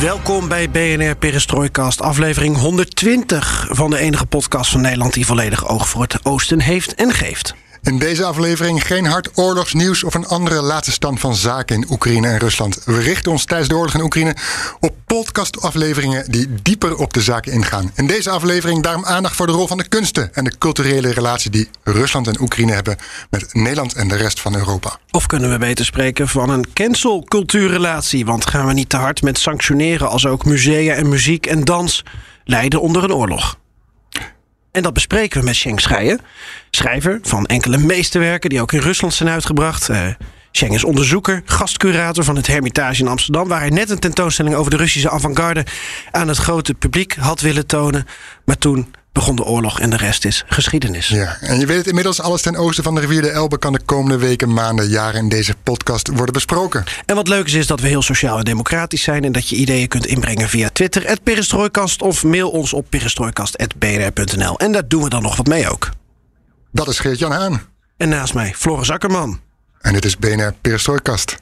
Welkom bij BNR Perestroikast, aflevering 120 van de enige podcast van Nederland die volledig oog voor het oosten heeft en geeft. In deze aflevering geen hard oorlogsnieuws of een andere laatste stand van zaken in Oekraïne en Rusland. We richten ons tijdens de oorlog in Oekraïne op podcastafleveringen die dieper op de zaken ingaan. In deze aflevering daarom aandacht voor de rol van de kunsten en de culturele relatie die Rusland en Oekraïne hebben met Nederland en de rest van Europa. Of kunnen we beter spreken van een cancel-cultuurrelatie? Want gaan we niet te hard met sanctioneren als ook musea en muziek en dans lijden onder een oorlog? En dat bespreken we met Schenk Scheijen, schrijver van enkele meesterwerken die ook in Rusland zijn uitgebracht. Uh, is onderzoeker, gastcurator van het Hermitage in Amsterdam, waar hij net een tentoonstelling over de Russische avant-garde aan het grote publiek had willen tonen. Maar toen begon de oorlog en de rest is geschiedenis. Ja, en je weet het inmiddels, alles ten oosten van de rivier de Elbe kan de komende weken, maanden, jaren in deze podcast worden besproken. En wat leuk is, is dat we heel sociaal en democratisch zijn en dat je ideeën kunt inbrengen via Twitter, het Perestrooikast of mail ons op perestrooikast.bnr.nl. En daar doen we dan nog wat mee ook. Dat is Geert-Jan Haan. En naast mij Floris Akkerman. En dit is BNR Perestrooikast.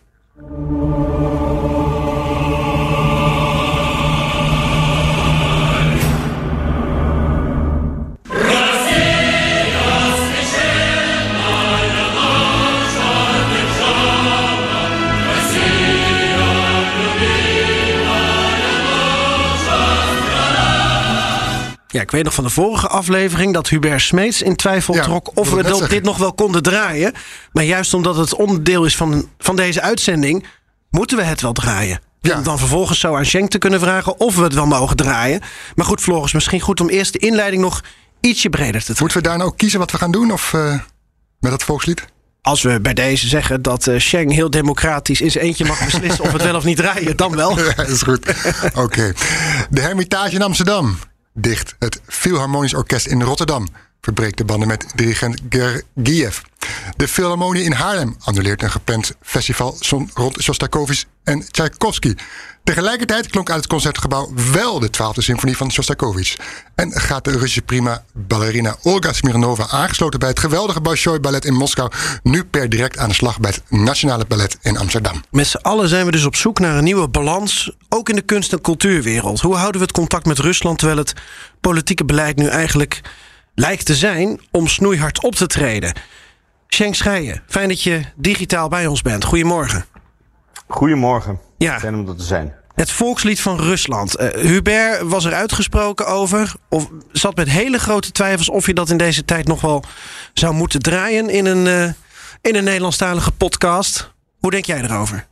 Ja, ik weet nog van de vorige aflevering dat Hubert Smeets in twijfel Ja, trok of we dat, dit nog wel konden draaien. Maar juist omdat het onderdeel is van, van deze uitzending, moeten we het wel draaien. Ja. Om dan vervolgens zo aan Schenk te kunnen vragen of we het wel mogen draaien. Maar goed, Floris, misschien goed om eerst de inleiding nog ietsje breder te trekken. Moeten we daar nou ook kiezen wat we gaan doen? Of eh, met dat volkslied? Als we bij deze zeggen dat eh Schenk heel democratisch in zijn eentje mag beslissen of het wel of niet draaien, dan wel. Ja, is goed. Oké. De Hermitage in Amsterdam. Dicht. Het Philharmonisch Orkest in Rotterdam. Verbreekt de banden met dirigent Gergiev. De Philharmonie in Haarlem annuleert een gepland festival rond Shostakovich en Tchaikovsky. Tegelijkertijd klonk uit het concertgebouw wel de 12e symfonie van Shostakovich. En gaat de Russische prima ballerina Olga Smirnova, aangesloten bij het geweldige Bolshoi Ballet in Moskou, nu per direct aan de slag bij het Nationale Ballet in Amsterdam. Met z'n allen zijn we dus op zoek naar een nieuwe balans, ook in de kunst- en cultuurwereld. Hoe houden we het contact met Rusland terwijl het politieke beleid nu eigenlijk lijkt te zijn om snoeihard op te treden? Schenk Scheijen, fijn dat je digitaal bij ons bent. Goedemorgen. Goedemorgen. Ja. Fijn om dat te zijn. Het volkslied van Rusland. Eh, Hubert was er uitgesproken over. Of zat met hele grote twijfels of je dat in deze tijd nog wel zou moeten draaien in een, eh, in een Nederlandstalige podcast. Hoe denk jij erover?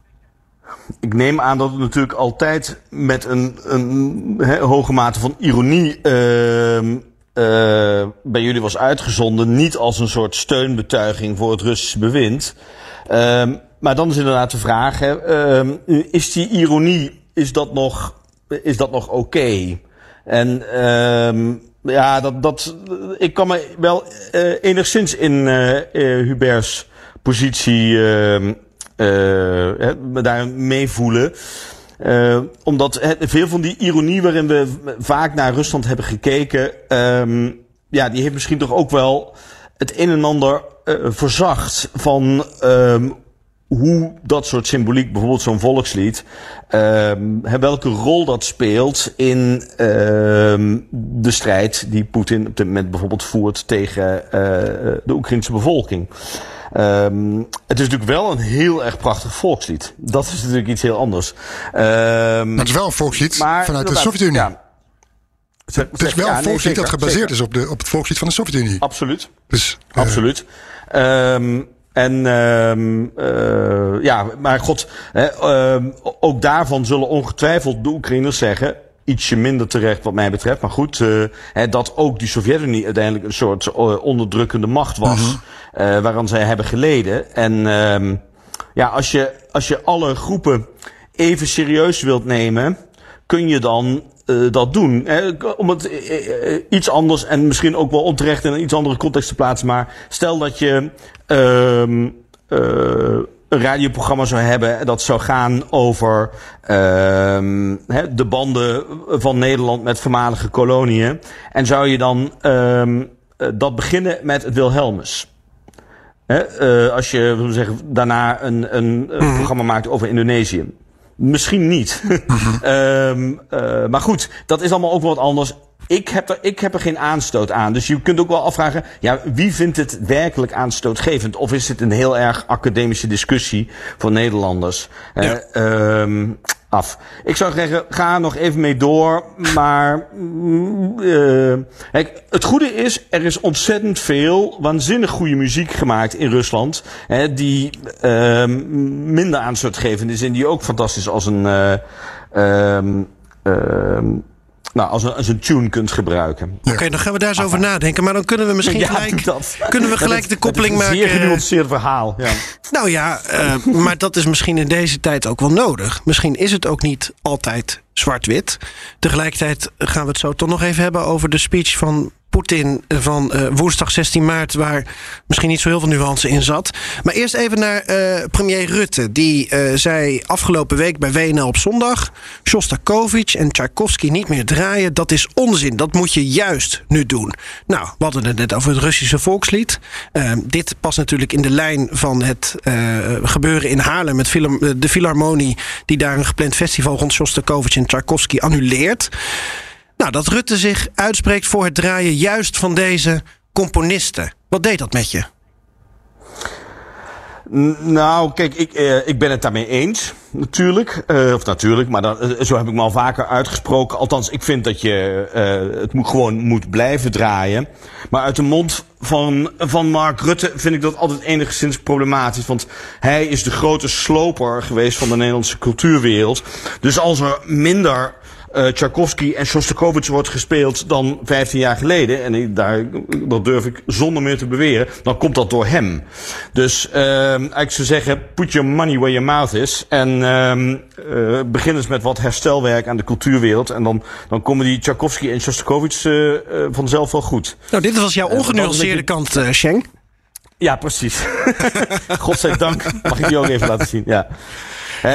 Ik neem aan dat het natuurlijk altijd met een, een hoge mate van ironie ehm, eh, bij jullie was uitgezonden. Niet als een soort steunbetuiging voor het Russische bewind. Ehm, maar dan is inderdaad de vraag: hè, ehm, is die ironie, is dat nog, is dat nog oké? En ehm, ja, dat, dat, ik kan me wel eh, enigszins in eh, eh, Hubert's positie ehm, eh, daar meevoelen. Eh, omdat veel van die ironie waarin we vaak naar Rusland hebben gekeken, ja, die heeft misschien toch ook wel het een en ander verzacht van ehm, hoe dat soort symboliek, bijvoorbeeld zo'n volkslied, ehm, welke rol dat speelt in ehm, de strijd die Poetin op dit moment bijvoorbeeld voert tegen eh, de Oekraïnse bevolking. Ehm, het is natuurlijk wel een heel erg prachtig volkslied. Dat is natuurlijk iets heel anders. Ehm, Maar het is wel een volkslied maar vanuit de Sovjet-Unie. ja. Zeg- Het is wel ja, een nee, volkslied zeker, dat gebaseerd zeker. is op, de, op het volkslied van de Sovjet-Unie. Absoluut. Dus, eh, Absoluut. Ehm, en ehm, eh, ja, maar god, hè, ehm, ook daarvan zullen ongetwijfeld de Oekraïners zeggen. Ietsje minder terecht wat mij betreft. Maar goed, eh, hè, dat ook die Sovjet-Unie uiteindelijk een soort eh, onderdrukkende macht was. eh, waaraan zij hebben geleden. En ehm, ja, als je, als je alle groepen even serieus wilt nemen, kun je dan eh, dat doen. Hè? Om het eh, eh, iets anders en misschien ook wel onterecht in een iets andere context te plaatsen. Maar stel dat je ehm, eh, een radioprogramma zou hebben dat zou gaan over ehm, hè, de banden van Nederland met voormalige koloniën. En zou je dan ehm, eh, dat beginnen met het Wilhelmus. Hè, als je zeggen, daarna een, een, een programma maakt over Indonesië. Misschien niet. Ehm, eh, maar goed, dat is allemaal ook wel wat anders. Ik heb, er, ik heb er geen aanstoot aan. Dus je kunt ook wel afvragen, ja, wie vindt het werkelijk aanstootgevend? Of is het een heel erg academische discussie voor Nederlanders? Eh, ehm, af. Ik zou zeggen, ga nog even mee door. Maar kijk, het goede is, er is ontzettend veel waanzinnig goede muziek gemaakt in Rusland. Hè, die ehm, minder aanstootgevend is en die ook fantastisch als een, ehm, nou, als een, als een tune kunt gebruiken. Oké, dan gaan we daar eens over nadenken. Maar dan kunnen we misschien Ja, gelijk, dat. kunnen we gelijk de koppeling met een maken. zeer genuanceerd verhaal. Ja. Nou ja, eh, maar dat is misschien in deze tijd ook wel nodig. Misschien is het ook niet altijd zwart-wit. Tegelijkertijd gaan we het zo toch nog even hebben over de speech van Poetin van eh, woensdag 16 maart, waar misschien niet zo heel veel nuance in zat. Maar eerst even naar eh, premier Rutte. Die eh, zei afgelopen week bij WNL op zondag: Shostakovich en Tchaikovsky niet meer draaien. Dat is onzin. Dat moet je juist nu doen. Nou, we hadden het net over het Russische volkslied. Eh, dit past natuurlijk in de lijn van het gebeuren in Haarlem met de Philharmonie, die daar een gepland festival rond Shostakovich en Tchaikovsky annuleert. Nou, dat Rutte zich uitspreekt voor het draaien juist van deze componisten. Wat deed dat met je? Nou, kijk, ik, eh, ik ben het daarmee eens, natuurlijk. Eh, of natuurlijk, maar dan, eh, zo heb ik me al vaker uitgesproken. Althans, ik vind dat je het moet, gewoon moet blijven draaien. Maar uit de mond van, van Mark Rutte vind ik dat altijd enigszins problematisch. Want hij is de grote sloper geweest van de Nederlandse cultuurwereld. Dus als er minder eh Tchaikovsky en Shostakovich wordt gespeeld dan 15 jaar geleden. En daar, dat durf ik zonder meer te beweren. Dan komt dat door hem. Dus ehm ik zou zeggen, put your money where your mouth is. En ehm eh, begin eens met wat herstelwerk aan de cultuurwereld. En dan, dan komen die Tchaikovsky en Shostakovich eh, vanzelf wel goed. Nou, dit was jouw ongenuanceerde kant, Schenk. Ja, precies. Godzijdank mag ik die ook even laten zien. Ja.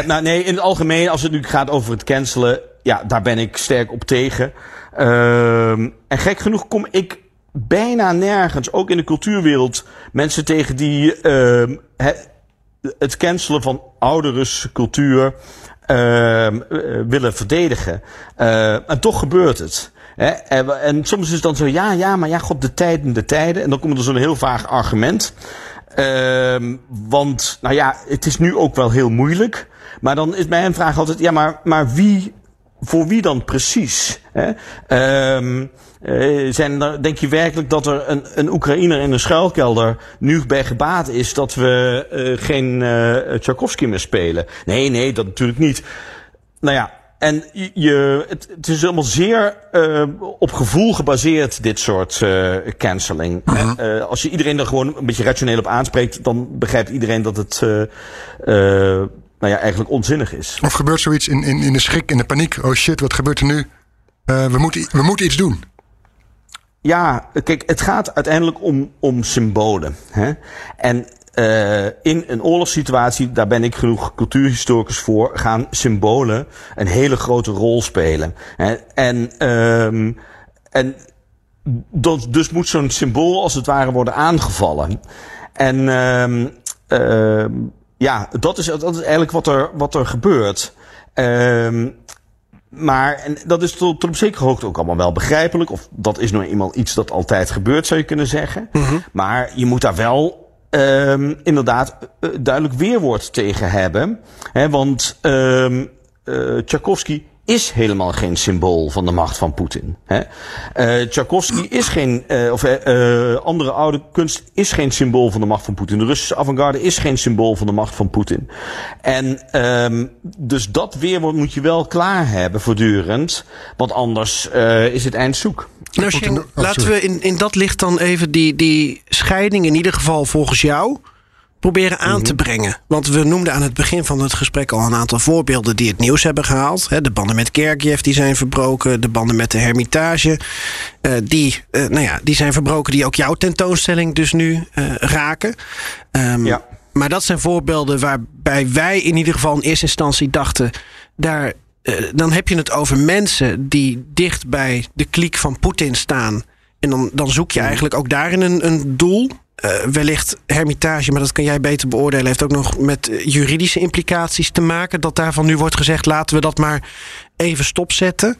Nou, nee, in het algemeen, als het nu gaat over het cancelen, ja, daar ben ik sterk op tegen. Ehm, en gek genoeg kom ik bijna nergens, ook in de cultuurwereld, mensen tegen die ehm, het, cancelen van oude Russische cultuur ehm, eh, willen verdedigen. En toch gebeurt het. Hè? En, en soms is het dan zo, ja, ja, maar ja, god, de tijden, de tijden. En dan komt er zo'n heel vaag argument. Want, nou ja, het is nu ook wel heel moeilijk. Maar dan is mijn vraag altijd, ja, maar, maar wie, voor wie dan precies? Hè? Eh, zijn er, denk je werkelijk dat er een, een Oekraïner in een schuilkelder nu bij gebaat is dat we eh, geen eh Tchaikovsky meer spelen? Nee, nee, dat natuurlijk niet. Nou ja, en je- het, het is allemaal zeer eh, op gevoel gebaseerd, dit soort eh canceling. Eh, als je iedereen er gewoon een beetje rationeel op aanspreekt, dan begrijpt iedereen dat het nou ja, eigenlijk onzinnig is. Of gebeurt zoiets in, in, in de schrik, in de paniek? Oh shit, wat gebeurt er nu? Eh, we, moeten, we moeten iets doen. Ja, kijk, het gaat uiteindelijk om, om symbolen. Hè? En eh, in een oorlogssituatie, daar ben ik genoeg cultuurhistoricus voor, gaan symbolen een hele grote rol spelen. Hè? En, ehm en dat, dus moet zo'n symbool als het ware worden aangevallen. En ehm ja, dat is, dat is eigenlijk wat er, wat er gebeurt. Ehm maar, en dat is tot, tot op zekere hoogte ook allemaal wel begrijpelijk. Of dat is nou eenmaal iets dat altijd gebeurt, zou je kunnen zeggen. Maar je moet daar wel ehm inderdaad eh, duidelijk weerwoord tegen hebben. Hè, want eh Tchaikovsky is helemaal geen symbool van de macht van Poetin. Hè? Eh Tchaikovsky is geen, eh, of eh, andere oude kunst is geen symbool van de macht van Poetin. De Russische avant-garde is geen symbool van de macht van Poetin. En ehm dus dat weerwoord moet je wel klaar hebben voortdurend. Want anders eh, is het eind zoek. Nou, laten we in, in dat licht dan even die, die scheiding, in ieder geval volgens jou. Proberen aan te brengen? Want we noemden aan het begin van het gesprek al een aantal voorbeelden die het nieuws hebben gehaald. De banden met Gergiev die zijn verbroken, de banden met de Hermitage. eh, die, eh, nou ja, die zijn verbroken, die ook jouw tentoonstelling dus nu eh, raken. Ehm, Ja. Maar dat zijn voorbeelden waarbij wij in ieder geval in eerste instantie dachten, daar, dan heb je het over mensen die dicht bij de kliek van Poetin staan. En dan, dan zoek je eigenlijk ook daarin een, een doel. Eh, wellicht Hermitage, maar dat kan jij beter beoordelen, heeft ook nog met eh, juridische implicaties te maken. Dat daarvan nu wordt gezegd, laten we dat maar even stopzetten.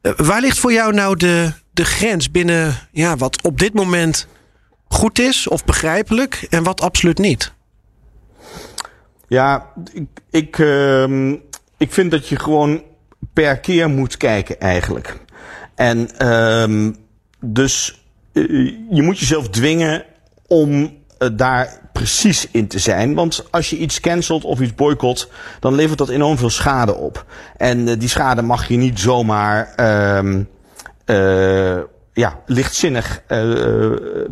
Eh, waar ligt voor jou nou de, de grens binnen ja, wat op dit moment goed is of begrijpelijk en wat absoluut niet? Ja, ik, ik, ehm, ik vind dat je gewoon per keer moet kijken eigenlijk. En ehm, dus je moet jezelf dwingen om eh, daar precies in te zijn. Want als je iets cancelt of iets boycott, dan levert dat enorm veel schade op. En eh, die schade mag je niet zomaar ehm, eh, ja, lichtzinnig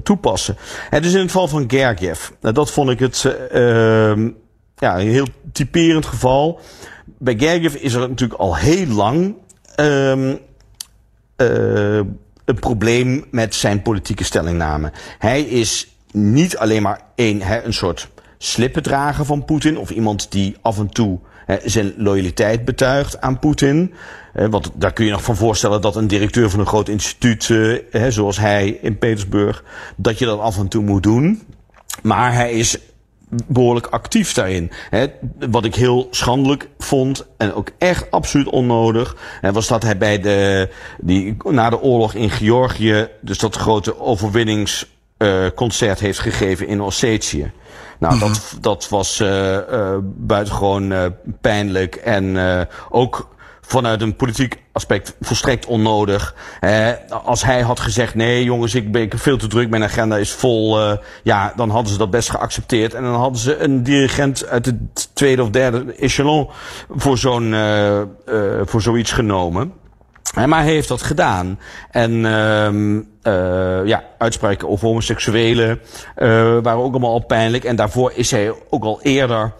toepassen. En dus in het geval van Gergiev, nou, dat vond ik het eh, ehm, ja, een heel typerend geval. Bij Gergiev is er natuurlijk al heel lang ehm, eh, een probleem met zijn politieke stellingname. Hij is niet alleen maar een, hè, een soort slippendrager van Poetin of iemand die af en toe hè, zijn loyaliteit betuigt aan Poetin. Want daar kun je nog van voorstellen dat een directeur van een groot instituut, eh, hè, zoals hij in Petersburg, dat je dat af en toe moet doen. Maar hij is behoorlijk actief daarin. Wat ik heel schandelijk vond en ook echt absoluut onnodig, was dat hij bij de die na de oorlog in Georgië dus dat grote overwinningsconcert heeft gegeven in Ossetië. Nou, dat, dat was uh, uh, buitengewoon pijnlijk en ook vanuit een politiek aspect volstrekt onnodig. Eh, als hij had gezegd, nee jongens, ik ben veel te druk, mijn agenda is vol. Uh, ja, dan hadden ze dat best geaccepteerd. En dan hadden ze een dirigent uit het tweede of derde echelon voor, zo'n, uh, uh, voor zoiets genomen. Maar hij heeft dat gedaan. En uh, ja, uitspraken over homoseksuelen uh, waren ook allemaal al pijnlijk. En daarvoor is hij ook al eerder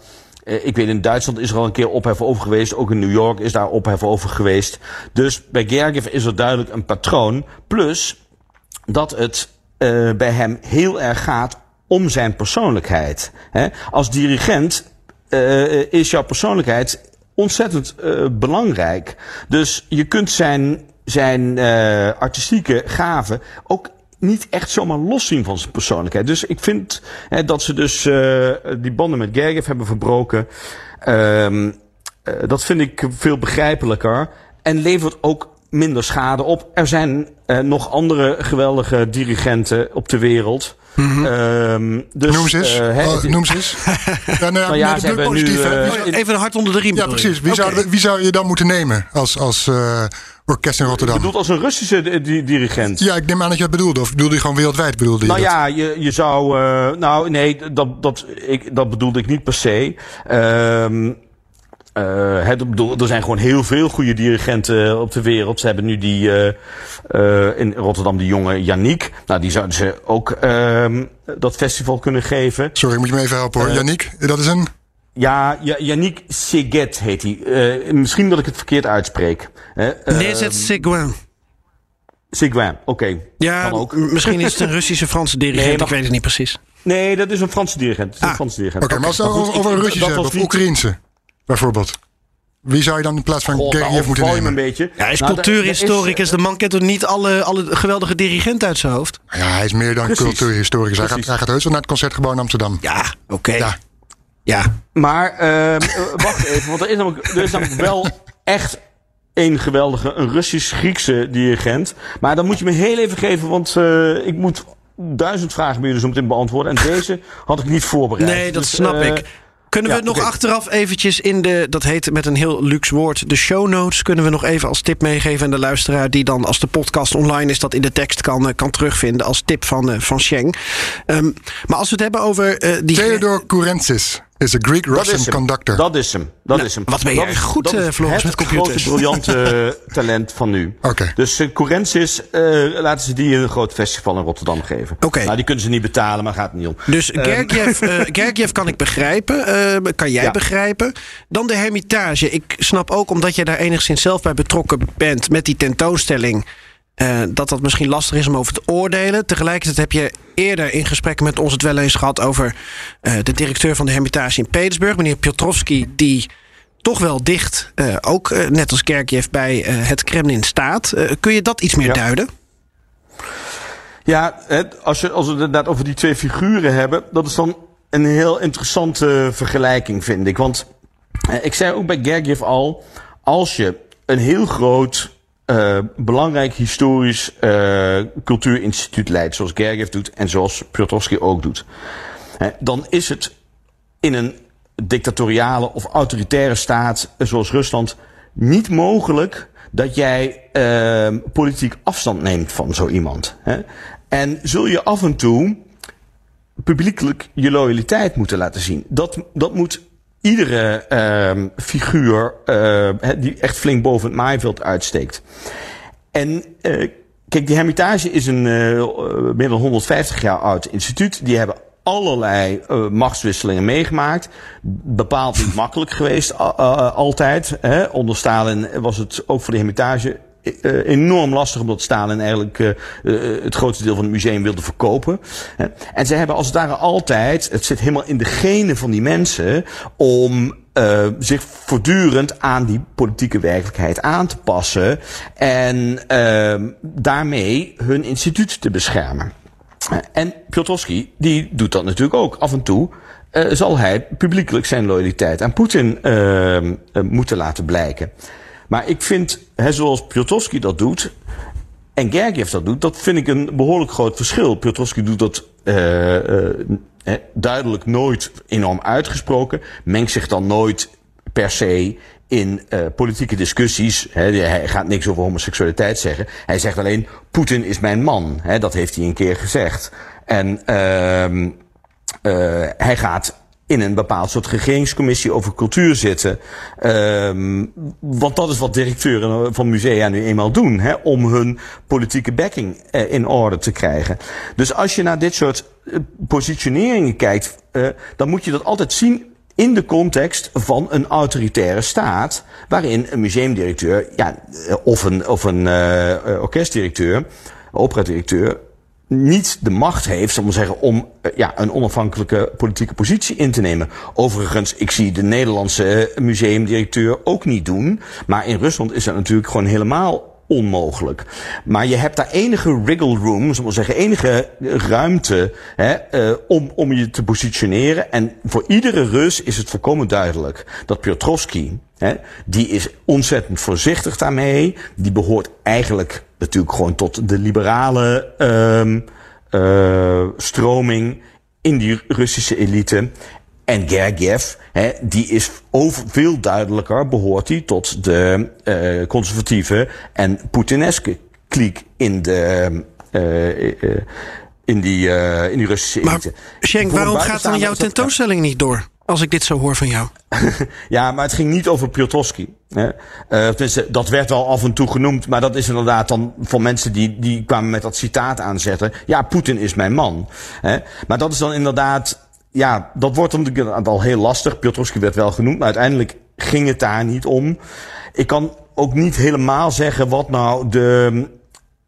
uh, ik weet in Duitsland is er al een keer ophef over geweest. Ook in New York is daar ophef over geweest. Dus bij Gergiev is er duidelijk een patroon. Plus dat het uh, bij hem heel erg gaat om zijn persoonlijkheid. Hè? Als dirigent uh, is jouw persoonlijkheid ontzettend belangrijk. Dus je kunt zijn, zijn artistieke gaven ook niet echt zomaar los zien van zijn persoonlijkheid. Dus ik vind hè, dat ze dus uh, die banden met Gergiev hebben verbroken. Uh, uh, dat vind ik veel begrijpelijker. En levert ook minder schade op. Er zijn nog andere geweldige dirigenten op de wereld. Mhm. Um, dus, noem ze eens. oh, noem ze eens. ja, nou, nou ja, ze hebben positief, nu, Even een hart onder de riem. Ja, precies. Wie, okay. zou, wie zou je dan moeten nemen als... als orkest in Rotterdam. Je bedoelt als een Russische di dirigent? Ja, ik neem aan dat je dat bedoelde. Of bedoelde je gewoon wereldwijd? Bedoelde nou ja, je, je zou... Uh, nou nee, dat, dat, ik, dat bedoelde ik niet per se. Um, uh, het, er zijn gewoon heel veel goede dirigenten op de wereld. Ze hebben nu die uh, uh, in Rotterdam die jonge Yannick. Nou, die zouden ze ook uh, dat festival kunnen geven. Sorry, moet je me even helpen hoor. Yannick, dat is een... Ja, Yannick Seget heet hij. Uh, misschien dat ik het verkeerd uitspreek. Uh, nee, het Seguin. Seguin, oké. Okay. Ja, kan ook. misschien is het een Russische Franse dirigent, nee, maar... ik weet het niet precies. Nee, dat is een Franse dirigent. Ah. Een Franse dirigent. Oké, okay, maar als we over, Russische hebben, of niet... Oekraïense, bijvoorbeeld. Wie zou je dan in plaats van Goh, Gergiev nou, moeten nemen? Een beetje. Ja, hij is nou, cultuurhistoricus. De man kent toch niet alle, alle geweldige dirigenten uit zijn hoofd? Ja, hij is meer dan Precies. cultuurhistoricus. Hij gaat, hij gaat heus wel naar het Concertgebouw in Amsterdam. Ja, oké. Okay. Ja. ja. Maar uh, wacht even, want er is, namelijk, er is namelijk wel echt een geweldige, een Russisch-Griekse dirigent. Maar dan moet je me heel even geven, want uh, ik moet duizend vragen bij jullie zo meteen beantwoorden. En deze had ik niet voorbereid. Nee, dat dus, snap uh, ik. Kunnen we ja, nog okay. achteraf eventjes in de, dat heet met een heel luxe woord, de show notes, kunnen we nog even als tip meegeven aan de luisteraar die dan als de podcast online is, dat in de tekst kan, kan terugvinden als tip van, uh, van Sheng. Um, maar als we het hebben over uh, die... Theodor Kourensis. Is a Greek-Russian is hem. conductor. Dat is hem. Dat Nou, is hem. wat ben is- goed, dat is eh, Floris, het met computers. grote, briljante talent van nu. Oké. Dus uh, eh, laten ze die een groot festival in Rotterdam geven. Oké. Nou, die kunnen ze niet betalen, maar gaat het niet om. Dus Gergiev, eh, Gergiev kan ik begrijpen. eh, kan jij Ja. begrijpen. Dan de Hermitage. Ik snap ook, omdat jij daar enigszins zelf bij betrokken bent... met die tentoonstelling... eh, dat dat misschien lastig is om over te oordelen. Tegelijkertijd heb je eerder in gesprekken met ons het wel eens gehad... over eh, de directeur van de Hermitage in Petersburg, meneer Piotrowski... die toch wel dicht, eh, ook net als Gergiev, bij het Kremlin staat. Kun je dat iets meer Ja. duiden? Ja, het, als, je, als we het inderdaad over die twee figuren hebben, dat is dan een heel interessante vergelijking, vind ik. Want ik zei ook bij Gergiev al, als je een heel groot, eh, belangrijk historisch eh, cultuurinstituut leidt, zoals Gergiev doet en zoals Piotrowski ook doet, hè, dan is het in een dictatoriale of autoritaire staat eh, zoals Rusland niet mogelijk dat jij politiek afstand neemt van zo iemand. Hè? En zul je af en toe publiekelijk je loyaliteit moeten laten zien. Dat, dat moet iedere eh, figuur eh, die echt flink boven het maaiveld uitsteekt. En eh, kijk, die Hermitage is een eh, meer dan 150 jaar oud instituut. Die hebben allerlei eh, machtswisselingen meegemaakt. Bepaald niet makkelijk geweest altijd. Hè. Onder Stalin was het ook voor de Hermitage enorm lastig omdat Stalin eigenlijk eh, eh, het grootste deel van het museum wilde verkopen. Hè. En zij hebben als het ware altijd, het zit helemaal in de genen van die mensen, om eh, zich voortdurend aan die politieke werkelijkheid aan te passen en eh, daarmee hun instituut te beschermen. Eh, En Piotrowski, die doet dat natuurlijk ook. Af en toe eh, zal hij publiekelijk zijn loyaliteit aan Poetin eh, eh, moeten laten blijken. Maar ik vind, hè, zoals Piotrowski dat doet, en Gergiev dat doet, dat vind ik een behoorlijk groot verschil. Piotrowski doet dat eh, eh, duidelijk nooit enorm uitgesproken, mengt zich dan nooit per se in eh, politieke discussies. Hij gaat niks over homoseksualiteit zeggen. Hij zegt alleen, Poetin is mijn man. Dat heeft hij een keer gezegd. En ehm eh, hij gaat in een bepaald soort regeringscommissie over cultuur zitten. Ehm want dat is wat directeuren van musea nu eenmaal doen. Hè, om hun politieke backing eh, in orde te krijgen. Dus als je naar dit soort eh, positioneringen kijkt, eh, dan moet je dat altijd zien in de context van een autoritaire staat, waarin een museumdirecteur ja, of een, of een orkestdirecteur, operadirecteur, niet de macht heeft, zal ik maar zeggen, om eh, ja, een onafhankelijke politieke positie in te nemen. Overigens, ik zie de Nederlandse eh, museumdirecteur ook niet doen. Maar in Rusland is dat natuurlijk gewoon helemaal onmogelijk. Maar je hebt daar enige wriggle room, zal ik zeggen, enige ruimte hè, eh, om, om je te positioneren. En voor iedere Rus is het volkomen duidelijk dat Piotrowski, hè, die is ontzettend voorzichtig daarmee. Die behoort eigenlijk natuurlijk gewoon tot de liberale ehm eh, stroming in die Russische elite. En Gergiev, hè, die is over, veel duidelijker, behoort hij tot de eh, conservatieve en Poetineske kliek in de, eh, in die, in die Russische Maar elite. Schenk, Voor een waarom gaat dan jouw tentoonstelling niet door? Als ik dit zo hoor van jou. Ja, maar het ging niet over Piotrowski. Hè. Eh, tenminste, dat werd wel af en toe genoemd, maar dat is inderdaad dan voor mensen die, die kwamen met dat citaat aanzetten. Ja, Poetin is mijn man. Hè. Maar dat is dan inderdaad, ja, dat wordt dan al heel lastig. Piotrowski werd wel genoemd, maar uiteindelijk ging het daar niet om. Ik kan ook niet helemaal zeggen wat nou de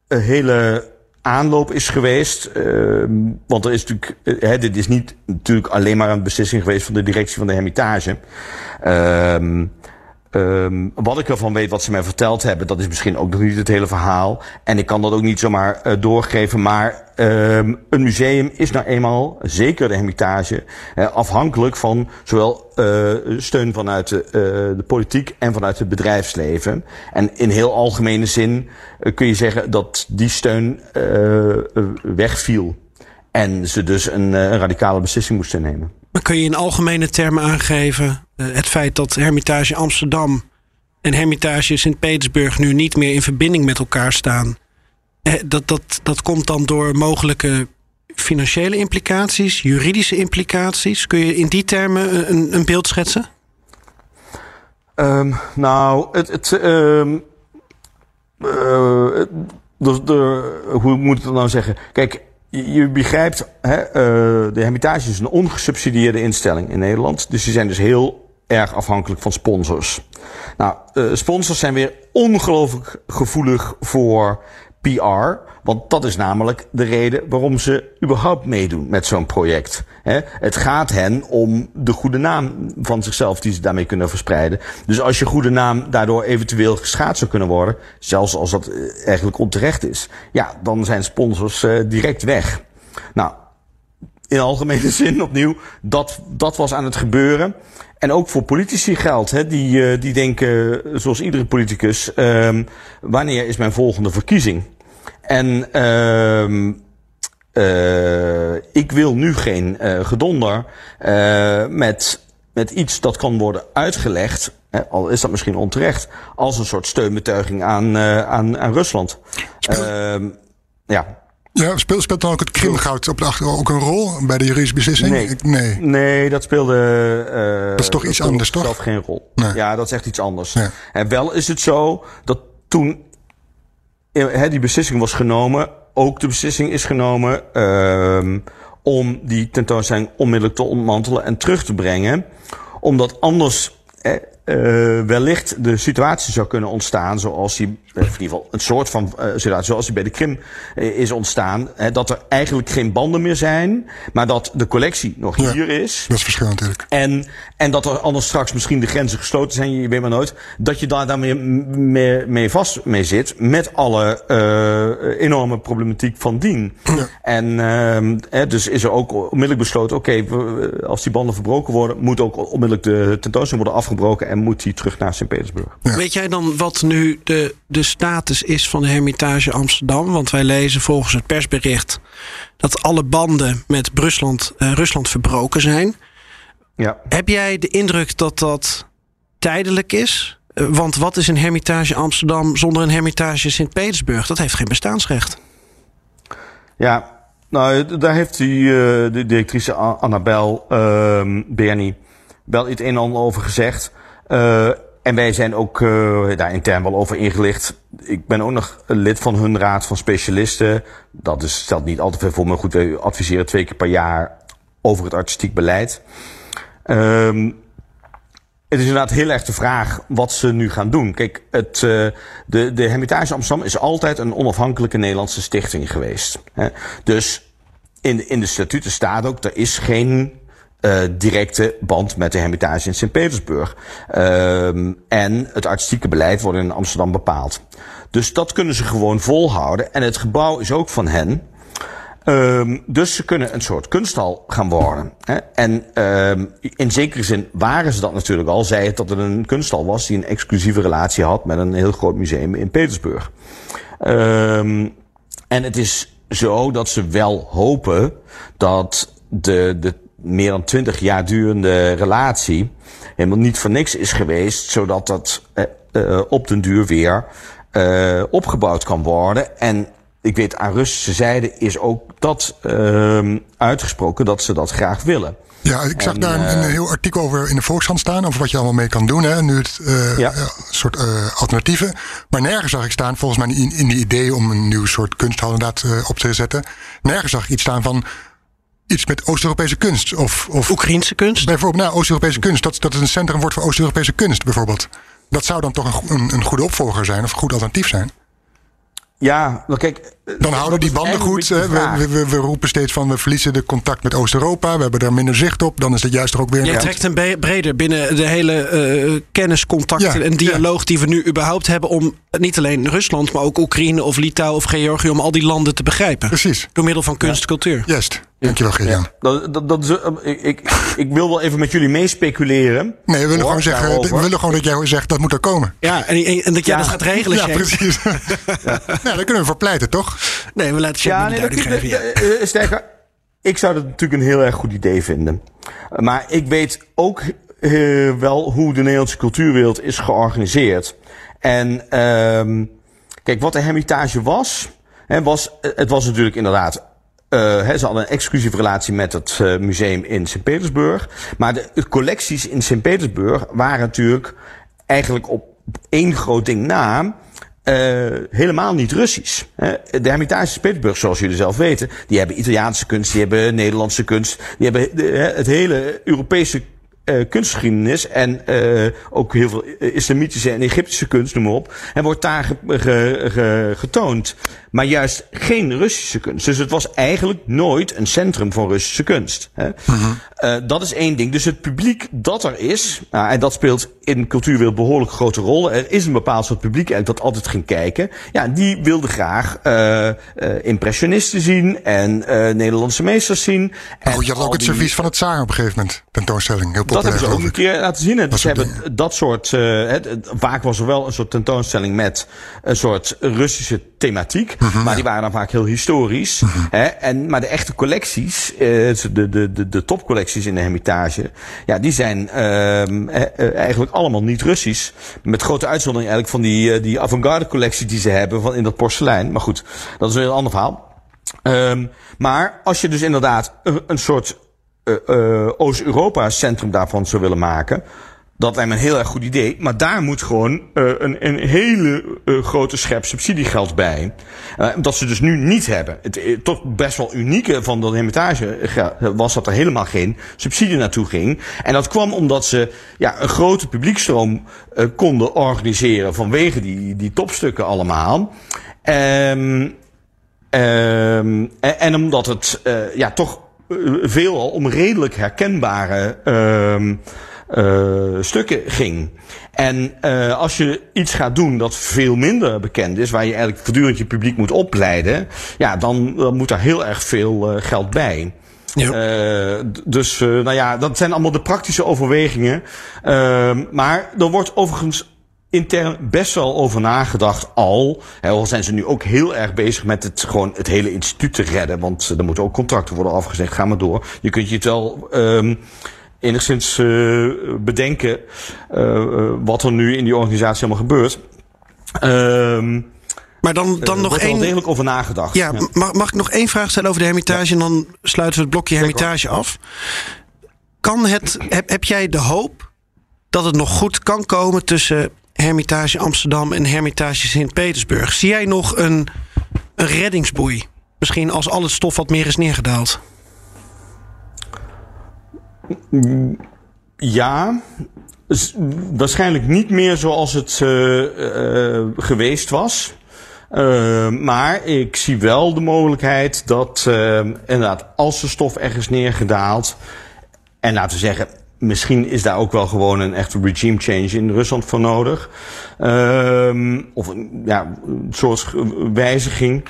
eh, hele aanloop is geweest. Ehm, want er is natuurlijk, eh, hè, dit is niet natuurlijk alleen maar een beslissing geweest van de directie van de Hermitage. Ehm Ehm wat ik ervan weet, wat ze mij verteld hebben, dat is misschien ook nog niet het hele verhaal. En ik kan dat ook niet zomaar eh, doorgeven. Maar ehm een museum is nou eenmaal, zeker de Hermitage, eh, afhankelijk van zowel eh, steun vanuit de, de politiek en vanuit het bedrijfsleven. En in heel algemene zin kun je zeggen dat die steun wegviel. En ze dus een, een radicale beslissing moesten nemen. Maar kun je in algemene termen aangeven het feit dat Hermitage Amsterdam en Hermitage Sint-Petersburg nu niet meer in verbinding met elkaar staan? Eh, dat, dat, dat komt dan door mogelijke financiële implicaties, juridische implicaties? Kun je in die termen een, een beeld schetsen? Um, nou, het. het um, uh, de, hoe moet ik het nou zeggen? Kijk, je, begrijpt, hè, de Hermitage is een ongesubsidieerde instelling in Nederland. Dus die zijn dus heel erg afhankelijk van sponsors. Nou, uh, sponsors zijn weer ongelooflijk gevoelig voor PR. Want dat is namelijk de reden waarom ze überhaupt meedoen met zo'n project. het gaat hen om de goede naam van zichzelf die ze daarmee kunnen verspreiden. Dus als je goede naam daardoor eventueel geschaad zou kunnen worden, zelfs als dat eh, eigenlijk onterecht is, ja, dan zijn sponsors uh, direct weg. Nou, in algemene zin opnieuw, dat, dat was aan het gebeuren. En ook voor politici geldt, hè, die, uh, die denken, zoals iedere politicus, uh, wanneer is mijn volgende verkiezing? En uh, uh, ik wil nu geen uh, gedonder uh, met, met iets dat kan worden uitgelegd, hè, al is dat misschien onterecht, als een soort steunbetuiging aan, aan, aan Rusland. Speel, ja. Ja, speelt, speelt dan ook het Krimgoud op de achter ook een rol bij de juridische beslissing? Nee, nee. nee dat speelde. dat is toch iets anders, toch? Zelf geen rol. Nee. Ja, dat is echt iets anders. Ja. En wel is het zo dat toen he, die beslissing was genomen. Ook de beslissing is genomen uh, om die tentoonstelling onmiddellijk te ontmantelen en terug te brengen. Omdat anders uh, wellicht de situatie zou kunnen ontstaan zoals die, in ieder geval een soort van uh, situatie zoals die bij de Krim uh, is ontstaan. Hè, dat er eigenlijk geen banden meer zijn, maar dat de collectie nog ja, hier is. Dat is verschillend natuurlijk. En, en dat er anders straks misschien de grenzen gesloten zijn, je weet maar nooit. Dat je daar dan mee, mee, vast mee zit met alle enorme problematiek van dien. Ja. En ehm, dus is er ook onmiddellijk besloten, oké, okay, als die banden verbroken worden, moet ook onmiddellijk de tentoonstelling worden afgebroken en moet hij terug naar Sint-Petersburg. Ja. Weet jij dan wat nu de, de status is van de Hermitage Amsterdam? Want wij lezen volgens het persbericht dat alle banden met Rusland, uh, Rusland verbroken zijn. Ja. Heb jij de indruk dat dat tijdelijk is? Uh, want wat is een Hermitage Amsterdam zonder een Hermitage Sint-Petersburg? Dat heeft geen bestaansrecht. Ja, nou, daar heeft die, uh, de directrice Annabel uh, Bernie wel iets een en ander over gezegd. Uh, en wij zijn ook uh, daar intern wel over ingelicht. Ik ben ook nog lid van hun raad van specialisten. Dat is, stelt niet al te veel voor, maar goed, wij adviseren twee keer per jaar over het artistiek beleid. Um, het is inderdaad heel erg de vraag wat ze nu gaan doen. Kijk, het, uh, de, de Hermitage Amsterdam is altijd een onafhankelijke Nederlandse stichting geweest. Hè? Dus in, in de statuten staat ook, er is geen uh, directe band met de Hermitage in Sint-Petersburg. Uh, en het artistieke beleid wordt in Amsterdam bepaald. Dus dat kunnen ze gewoon volhouden. En het gebouw is ook van hen. Um, dus ze kunnen een soort kunsthal gaan worden. Hè? En um, in zekere zin waren ze dat natuurlijk al. Zei het dat het een kunsthal was die een exclusieve relatie had met een heel groot museum in Petersburg. En het is zo dat ze wel hopen dat de, de meer dan twintig jaar durende relatie helemaal niet voor niks is geweest, zodat dat uh, uh, op den duur weer uh, opgebouwd kan worden. En ik weet, aan Russische zijde is ook dat uitgesproken dat ze dat graag willen. Ja, ik zag en, daar een, een, heel artikel over in de Volkshand staan. Over wat je allemaal mee kan doen. Hè. Nu het uh, ja. soort uh, alternatieven. Maar nergens zag ik staan, volgens mij in, in die idee om een nieuw soort kunsthal inderdaad uh, op te zetten. Nergens zag ik iets staan van iets met Oost-Europese kunst. Of, of Oekraïnse kunst? Bijvoorbeeld, nou, Oost-Europese kunst. Dat, dat het een centrum wordt voor Oost-Europese kunst, bijvoorbeeld. Dat zou dan toch een, een, een goede opvolger zijn, of een goed alternatief zijn? Ja, kijk. Dan houden die banden goed. We, we, we, roepen steeds van we verliezen de contact met Oost-Europa. We hebben daar minder zicht op. Dan is het juist er ook weer. Je trekt hem breder binnen de hele uh, kenniscontacten ja, en dialoog ja. die we nu überhaupt hebben. Om niet alleen Rusland, maar ook Oekraïne of Litouwen of Georgië. om al die landen te begrijpen. Precies. Door middel van kunst en cultuur. Juist. Dankjewel, Gerjan. Ja. Dat, dat, dat is, ik, ik, wil wel even met jullie meespeculeren. Nee, we willen, gewoon zeggen, we willen gewoon dat jij zegt dat moet er komen. Ja, en, en dat jij ja. dat gaat regelen, Ja, precies. ja. nou, daar kunnen we voor pleiten, toch? Nee, we laten Shem ja, nee, geven. Ja. Uh, sterker, ik zou dat natuurlijk een heel erg goed idee vinden. Maar ik weet ook uh, wel hoe de Nederlandse cultuurwereld is georganiseerd. En uh, kijk, wat de Hermitage was, hè, was, het was natuurlijk inderdaad ze hadden een exclusieve relatie met het uh, museum in Sint-Petersburg. Maar de, de, collecties in Sint-Petersburg waren natuurlijk eigenlijk op één groot ding na. Uh, helemaal niet Russisch. de Hermitage Sint-Petersburg, zoals jullie zelf weten, die hebben Italiaanse kunst, die hebben Nederlandse kunst, die hebben de, het hele Europese uh, kunstgeschiedenis en uh, ook heel veel islamitische en Egyptische kunst, noem maar op. En wordt daar ge, ge, ge, getoond. Maar juist geen Russische kunst. Dus het was eigenlijk nooit een centrum van Russische kunst. Hè? Uh, dat is één ding. Dus het publiek dat er is, nou, en dat speelt in cultuurwereld behoorlijk grote rol. Er is een bepaald soort publiek eigenlijk dat altijd ging kijken. Ja, die wilde graag impressionisten zien en Nederlandse meesters zien. Maar goed, je had ook het servies van het Tsaar op een gegeven moment, tentoonstelling. Heel dat hebben ze ook een keer laten zien. Dus ze hebben dat soort, het, vaak was er wel een soort tentoonstelling met een soort Russische thematiek. Mm-hmm. Maar die waren dan vaak heel historisch. Mm-hmm. Hè? En, maar de echte collecties, uh, de, de, de, de topcollecties in de Hermitage, ja, die zijn uh, eigenlijk allemaal niet Russisch. Met grote uitzondering eigenlijk van die, uh, die avant-garde collectie die ze hebben van in dat porselein. Maar goed, dat is een ander verhaal. Um, maar als je dus inderdaad een, een soort Oost-Europa centrum daarvan zou willen maken dat lijkt me een heel erg goed idee. Maar daar moet gewoon uh, een, een hele uh, grote schep subsidiegeld bij. Uh, dat ze dus nu niet hebben. Het toch best wel unieke van de hermitage was dat er helemaal geen subsidie naartoe ging. En dat kwam omdat ze ja, een grote publiekstroom konden organiseren vanwege die, die topstukken allemaal. Um, um, en, en, omdat het ja, toch veelal om redelijk herkenbare um, uh, stukken ging. En uh, als je iets gaat doen dat veel minder bekend is, waar je eigenlijk voortdurend je publiek moet opleiden, ja, dan, dan moet daar heel erg veel uh, geld bij. Ja. Dus, nou ja, dat zijn allemaal de praktische overwegingen. maar er wordt overigens intern best wel over nagedacht al. Al zijn ze nu ook heel erg bezig met het, gewoon het hele instituut te redden. Want er moeten ook contracten worden afgezegd. Ga maar door. Je kunt je het wel um, enigszins uh, bedenken uh, wat er nu in die organisatie allemaal gebeurt. Um, maar dan, dan nog één. Er degelijk over nagedacht. Ja, ja, Mag, mag ik nog één vraag stellen over de Hermitage ja. en dan sluiten we het blokje Hermitage af? Kan het, heb, heb jij de hoop dat het nog goed kan komen tussen Hermitage Amsterdam en Hermitage Sint-Petersburg? Zie jij nog een, een reddingsboei? Misschien als al het stof wat meer is neergedaald? Ja, waarschijnlijk niet meer zoals het uh, uh, geweest was. Uh, maar ik zie wel de mogelijkheid dat inderdaad als de stof ergens neergedaald... en laten we zeggen, misschien is daar ook wel gewoon een echte regime change in Rusland voor nodig. Um, of ja, een soort wijziging.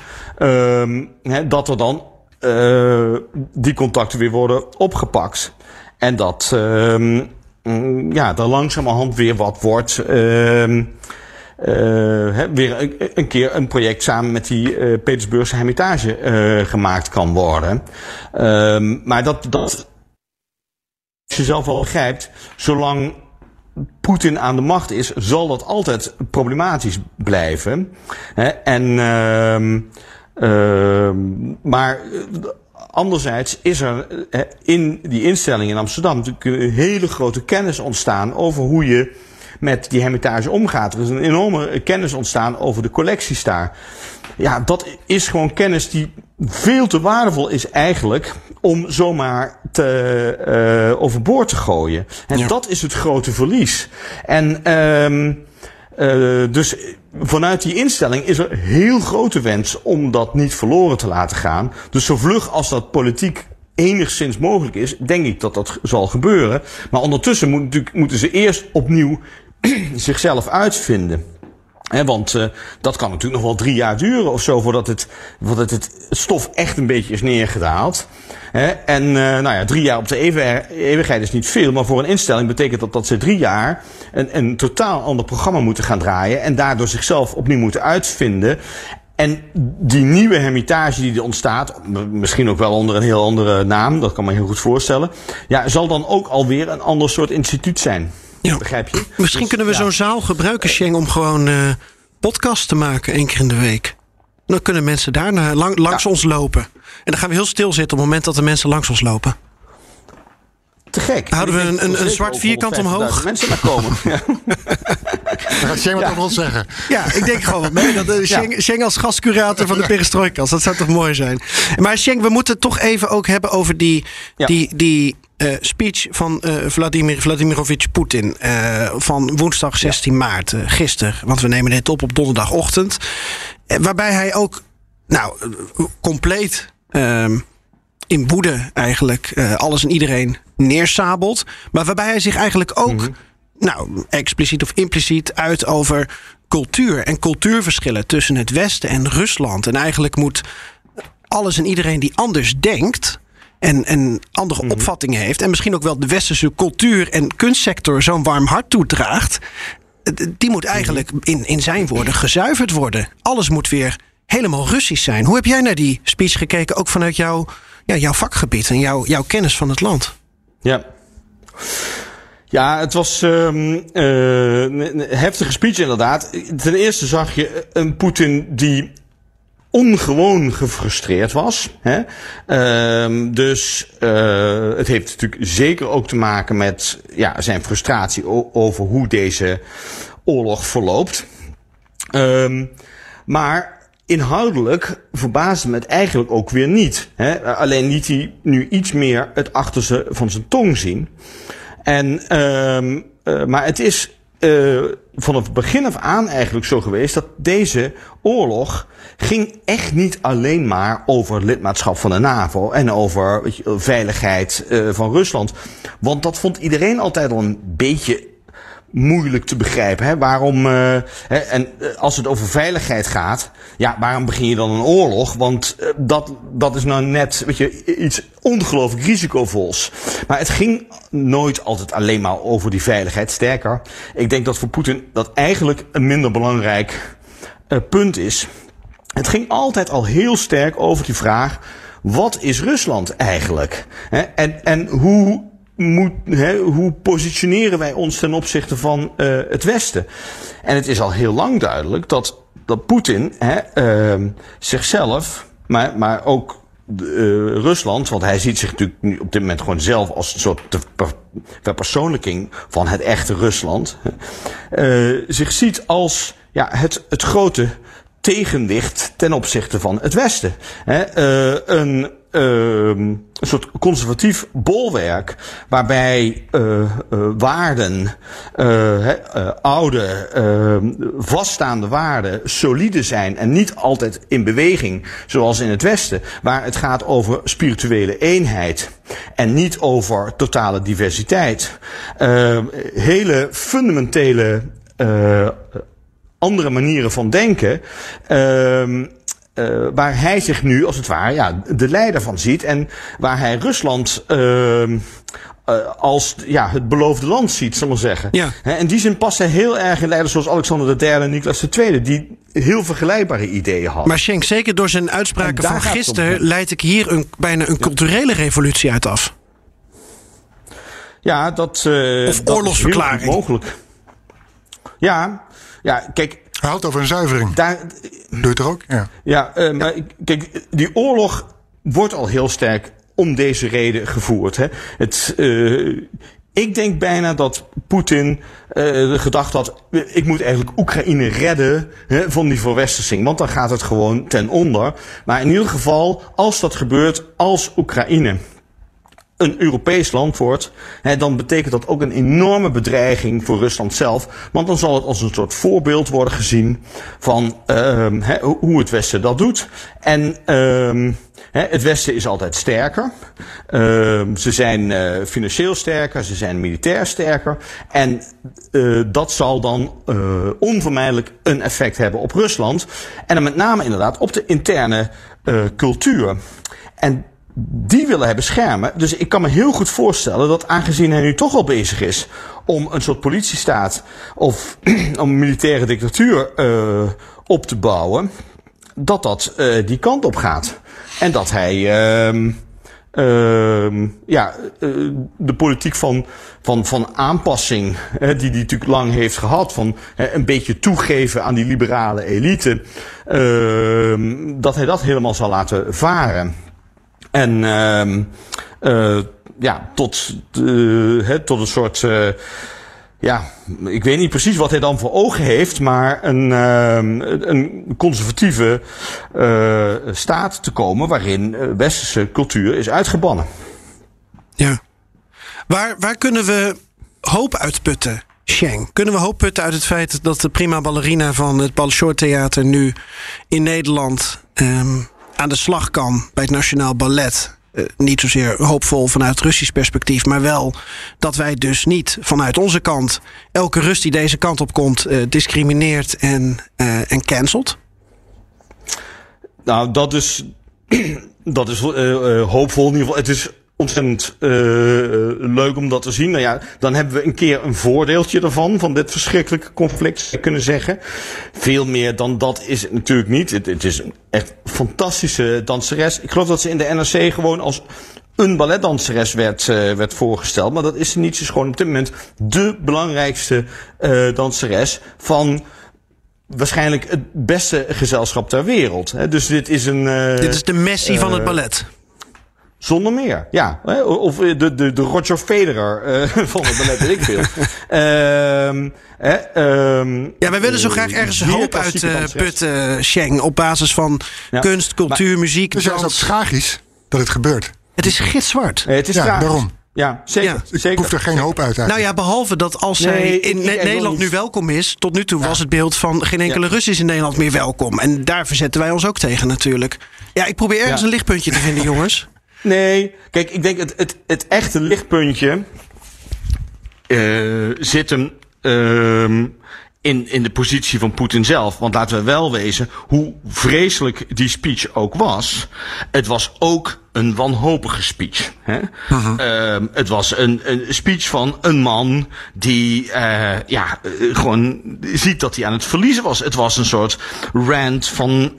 Hè, dat er dan uh, die contacten weer worden opgepakt. En dat um, ja, er langzamerhand weer wat wordt. Uh, weer een, keer een project samen met die uh, Petersburgse Hermitage gemaakt kan worden. Maar dat, dat, je zelf wel begrijpt, zolang Poetin aan de macht is, zal dat altijd problematisch blijven. En, maar Anderzijds is er eh, in die instelling in Amsterdam natuurlijk een hele grote kennis ontstaan over hoe je met die hermitage omgaat. Er is een enorme kennis ontstaan over de collecties daar. Ja, dat is gewoon kennis die veel te waardevol is eigenlijk om zomaar te, uh, overboord te gooien. En ja. dat is het grote verlies. En um, uh, dus vanuit die instelling is er heel grote wens om dat niet verloren te laten gaan. Dus zo vlug als dat politiek enigszins mogelijk is, denk ik dat dat zal gebeuren. Maar ondertussen moet, moeten ze eerst opnieuw zichzelf uitvinden. Want uh, dat kan natuurlijk nog wel drie jaar duren of zo voordat het, voordat het stof echt een beetje is neergedaald. En uh, nou ja, drie jaar op de eeuwigheid is niet veel, maar voor een instelling betekent dat dat ze drie jaar een, een totaal ander programma moeten gaan draaien en daardoor zichzelf opnieuw moeten uitvinden. En die nieuwe hermitage die er ontstaat, misschien ook wel onder een heel andere naam, dat kan me heel goed voorstellen, ja, zal dan ook alweer een ander soort instituut zijn. Ja. Begrijp je? Misschien dus, kunnen we ja. zo'n zaal gebruiken, Sheng, om gewoon uh, podcast te maken één keer in de week. Dan kunnen mensen daarna lang, langs ja. ons lopen. En dan gaan we heel stil zitten op het moment dat de mensen langs ons lopen. Te gek. Houden we een- een zeker zwart vierkant 150.000 omhoog? mensen naar komen. Ja. Dan gaat Shane wat over ons zeggen. Ja, ik denk gewoon wat mee. Dat, uh, Sheng, Sheng als gastcurator van de Perestroikas. Dat zou toch mooi zijn. Maar Sheng, we moeten het toch even ook hebben over die, Ja. die, die eh, speech van eh, Vladimir Vladimirovich Poetin. eh, van woensdag 16 maart, gisteren. Want we nemen dit op op donderdagochtend. Waarbij hij ook, nou, compleet ehm, in woede eigenlijk alles en iedereen neersabelt. Maar waarbij hij zich eigenlijk ook, nou, expliciet of impliciet uit over cultuur en cultuurverschillen tussen het Westen en Rusland. En eigenlijk moet alles en iedereen die anders denkt. En, en andere opvattingen heeft. En misschien ook wel de westerse cultuur en kunstsector zo'n warm hart toedraagt. Die moet eigenlijk in, in zijn woorden gezuiverd worden. Alles moet weer helemaal Russisch zijn. Hoe heb jij naar die speech gekeken? Ook vanuit jouw, ja, jouw vakgebied en jouw, jouw kennis van het land. Ja. Ja, het was ehm, eh, een heftige speech inderdaad. Ten eerste zag je een Poetin die ongewoon gefrustreerd was. Hè? Ehm, dus eh, het heeft natuurlijk zeker ook te maken met ja, zijn frustratie over hoe deze oorlog verloopt. Ehm, maar inhoudelijk verbaasde me het eigenlijk ook weer niet. Hè? Alleen liet hij nu iets meer het achterste van zijn tong zien. En, eh, maar het is eh, vanaf begin af aan eigenlijk zo geweest dat deze oorlog ging echt niet alleen maar over lidmaatschap van de NAVO en over veiligheid eh, van Rusland. Want dat vond iedereen altijd al een beetje moeilijk te begrijpen. Hè? Waarom, eh, hè, en eh, als het over veiligheid gaat, ja, waarom begin je dan een oorlog? Want eh, dat, dat is nou net weet je, iets ongelooflijk risicovols. Maar het ging nooit altijd alleen maar over die veiligheid. Sterker, ik denk dat voor Poetin dat eigenlijk een minder belangrijk eh, punt is. Het ging altijd al heel sterk over die vraag: wat is Rusland eigenlijk? En, en hoe, moet, hè, hoe positioneren wij ons ten opzichte van eh, het Westen? En het is al heel lang duidelijk dat, dat Poetin hè, ehm, zichzelf, maar, maar ook eh, Rusland, want hij ziet zich natuurlijk nu op dit moment gewoon zelf als een soort verpersoonlijking van het echte Rusland, eh, zich ziet als ja, het, het grote tegenwicht ten opzichte van het Westen. Hè, een, een soort conservatief bolwerk waarbij eh, eh, waarden, eh, oude, ehm, vaststaande waarden solide zijn en niet altijd in beweging zoals in het Westen, waar het gaat over spirituele eenheid en niet over totale diversiteit. Eh, hele fundamentele andere manieren van denken. ehm, eh, waar hij zich nu, als het ware, ja, de leider van ziet. En waar hij Rusland ehm, eh, als ja, het beloofde land ziet, zal ik maar zeggen. Ja. Hè, in die zin past hij heel erg in leiders zoals Alexander III en Niklas II, die heel vergelijkbare ideeën hadden. Maar Schenk, zeker door zijn En uitspraken van gisteren... leid ik hier een, bijna een culturele revolutie uit af. Ja, dat, eh Of dat oorlogsverklaring. mogelijk. Ja, ja, kijk, Hij houdt over een zuivering. daar, Doe je er ook? Ja. Ja, eh, maar kijk, die oorlog wordt al heel sterk om deze reden gevoerd. Hè. Het, eh, ik denk bijna dat Poetin eh, de gedachte had: ik moet eigenlijk Oekraïne redden hè, van die verwestersing, want dan gaat het gewoon ten onder. Maar in ieder geval, als dat gebeurt, als Oekraïne een Europees land wordt, hè, dan betekent dat ook een enorme bedreiging voor Rusland zelf. Want dan zal het als een soort voorbeeld worden gezien van ehm, hè, ho- hoe het Westen dat doet. En ehm, hè, het Westen is altijd sterker. Ehm, ze zijn eh, financieel sterker, ze zijn militair sterker. En eh, dat zal dan eh, onvermijdelijk een effect hebben op Rusland. En dan met name inderdaad op de interne cultuur. En die willen hij beschermen. Dus ik kan me heel goed voorstellen dat aangezien hij nu toch al bezig is om een soort politiestaat of om een militaire dictatuur eh, op te bouwen, dat dat eh, die kant op gaat. En dat hij ehm, ja, eh, de politiek van, van, van aanpassing, hè, die hij natuurlijk lang heeft gehad, van een beetje toegeven aan die liberale elite, ehm, dat hij dat helemaal zal laten varen. En ehm uh, ja, tot, uh, he, tot een soort. Uh, ja, ik weet niet precies wat hij dan voor ogen heeft, maar een, een conservatieve staat te komen waarin westerse cultuur is uitgebannen. Ja. Waar, waar kunnen we hoop uitputten, Sheng? Kunnen we hoop putten uit het feit dat de prima ballerina van het Balshore Theater nu in Nederland um, aan de slag kan bij het Nationaal Ballet? Uh, niet zozeer hoopvol vanuit Russisch perspectief, maar wel dat wij dus niet vanuit onze kant elke rust die deze kant op komt uh, discrimineert en, uh, en cancelt? Nou, dat is, dat is hoopvol in ieder geval. Het is ontzettend uh, leuk om dat te zien. Nou ja, dan hebben we een keer een voordeeltje ervan, van dit verschrikkelijke conflict, kunnen zeggen. Veel meer dan dat is het natuurlijk niet. Het, het is een echt fantastische danseres. Ik geloof dat ze in de NRC gewoon als een balletdanseres werd, uh, werd voorgesteld. Maar dat is ze niet. Ze is gewoon op dit moment de belangrijkste uh, danseres van waarschijnlijk het beste gezelschap ter wereld. Hè. Dus dit is een. Uh, dit is de Messi van het ballet. Zonder meer, ja. Of de, de, de Roger Federer uh, van het ballet, weet ik veel. um, um, ja, wij willen zo graag ergens hoop uit uh, putten, Sheng, op basis van ja. kunst, cultuur, maar, muziek. Dus het is ook tragisch dat het gebeurt. Het is gitzwart. Nee, het is ja, tragisch. daarom. Ja, zeker. Ja. zeker. Hoeft er geen hoop uit eigenlijk. Nou ja, behalve dat als zij nee, in ik, ik, Nederland nu welkom is... tot nu toe ja. was het beeld van geen enkele ja. Rus is in Nederland meer welkom. En daar verzetten wij ons ook tegen natuurlijk. Ja, ik probeer ergens een lichtpuntje te vinden, jongens. Nee, kijk, ik denk het, het, het echte lichtpuntje uh, zit hem uh, in, in de positie van Poetin zelf. Want laten we wel wezen, hoe vreselijk die speech ook was, het was ook een wanhopige speech. Hè? Uh -huh. uh, het was een, een speech van een man die uh, ja, uh, gewoon ziet dat hij aan het verliezen was. Het was een soort rant van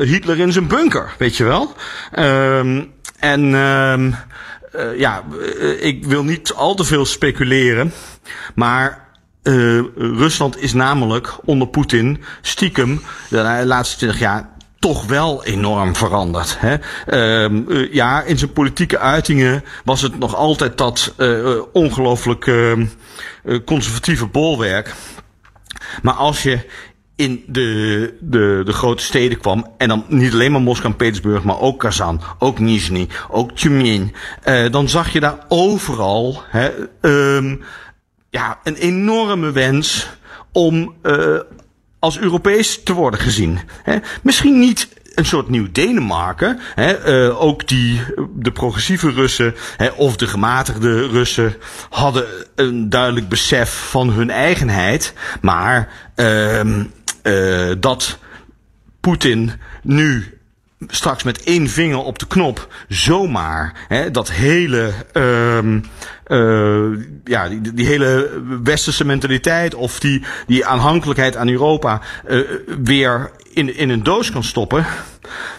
Hitler in zijn bunker, weet je wel. en ja, ik wil niet al te veel speculeren, maar uh, Rusland is namelijk onder Poetin stiekem de laatste twintig jaar toch wel enorm veranderd. Hè? Uh, uh, ja, in zijn politieke uitingen was het nog altijd dat uh, ongelooflijk conservatieve bolwerk. Maar als je in de, de, de grote steden kwam. En dan niet alleen maar Moskou en Petersburg, maar ook Kazan, ook Nizhny, ook Tjumin. Dan zag je daar overal hè, um, ja, een enorme wens om uh, als Europees te worden gezien. Hè? Misschien niet een soort nieuw Denemarken. Hè? Uh, ook die, de progressieve Russen hè, of de gematigde Russen hadden een duidelijk besef van hun eigenheid. Maar uh, dat Poetin nu straks met één vinger op de knop zomaar hè, dat hele, um, uh, ja, die, die, hele westerse mentaliteit of die, die aanhankelijkheid aan Europa uh, weer in, in een doos kan stoppen.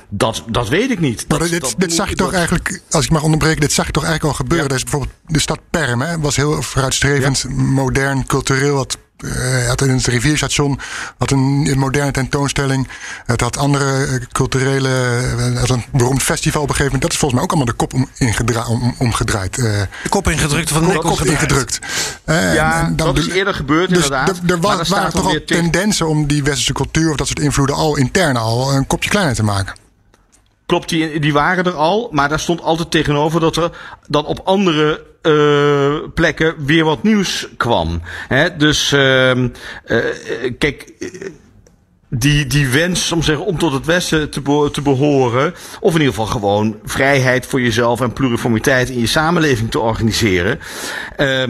Dat, dat weet ik niet. Maar dit, dat, dit zag je toch dat, eigenlijk, als ik mag onderbreken, dit zag je toch eigenlijk al gebeuren. Ja. Dus bijvoorbeeld de stad Perm hè, was heel vooruitstrevend, ja. modern, cultureel, wat uh, had in het rivierstation had een moderne tentoonstelling. Het had andere culturele. Het had een beroemd festival op een gegeven moment. Dat is volgens mij ook allemaal de kop om, ingedra om, omgedraaid. Uh, de kop ingedrukt van de kop ingedrukt. Uh, ja, en dan dat is eerder gebeurd dus inderdaad. Er was, waren toch al tendensen om die westerse cultuur of dat soort invloeden al intern al een kopje kleiner te maken. Klopt, die, die waren er al, maar daar stond altijd tegenover dat er dan op andere plekken weer wat nieuws kwam. Hè? Dus uh, uh, kijk. Die, die wens om, zeggen, om tot het Westen te, te behoren, of in ieder geval gewoon vrijheid voor jezelf en pluriformiteit in je samenleving te organiseren, uh,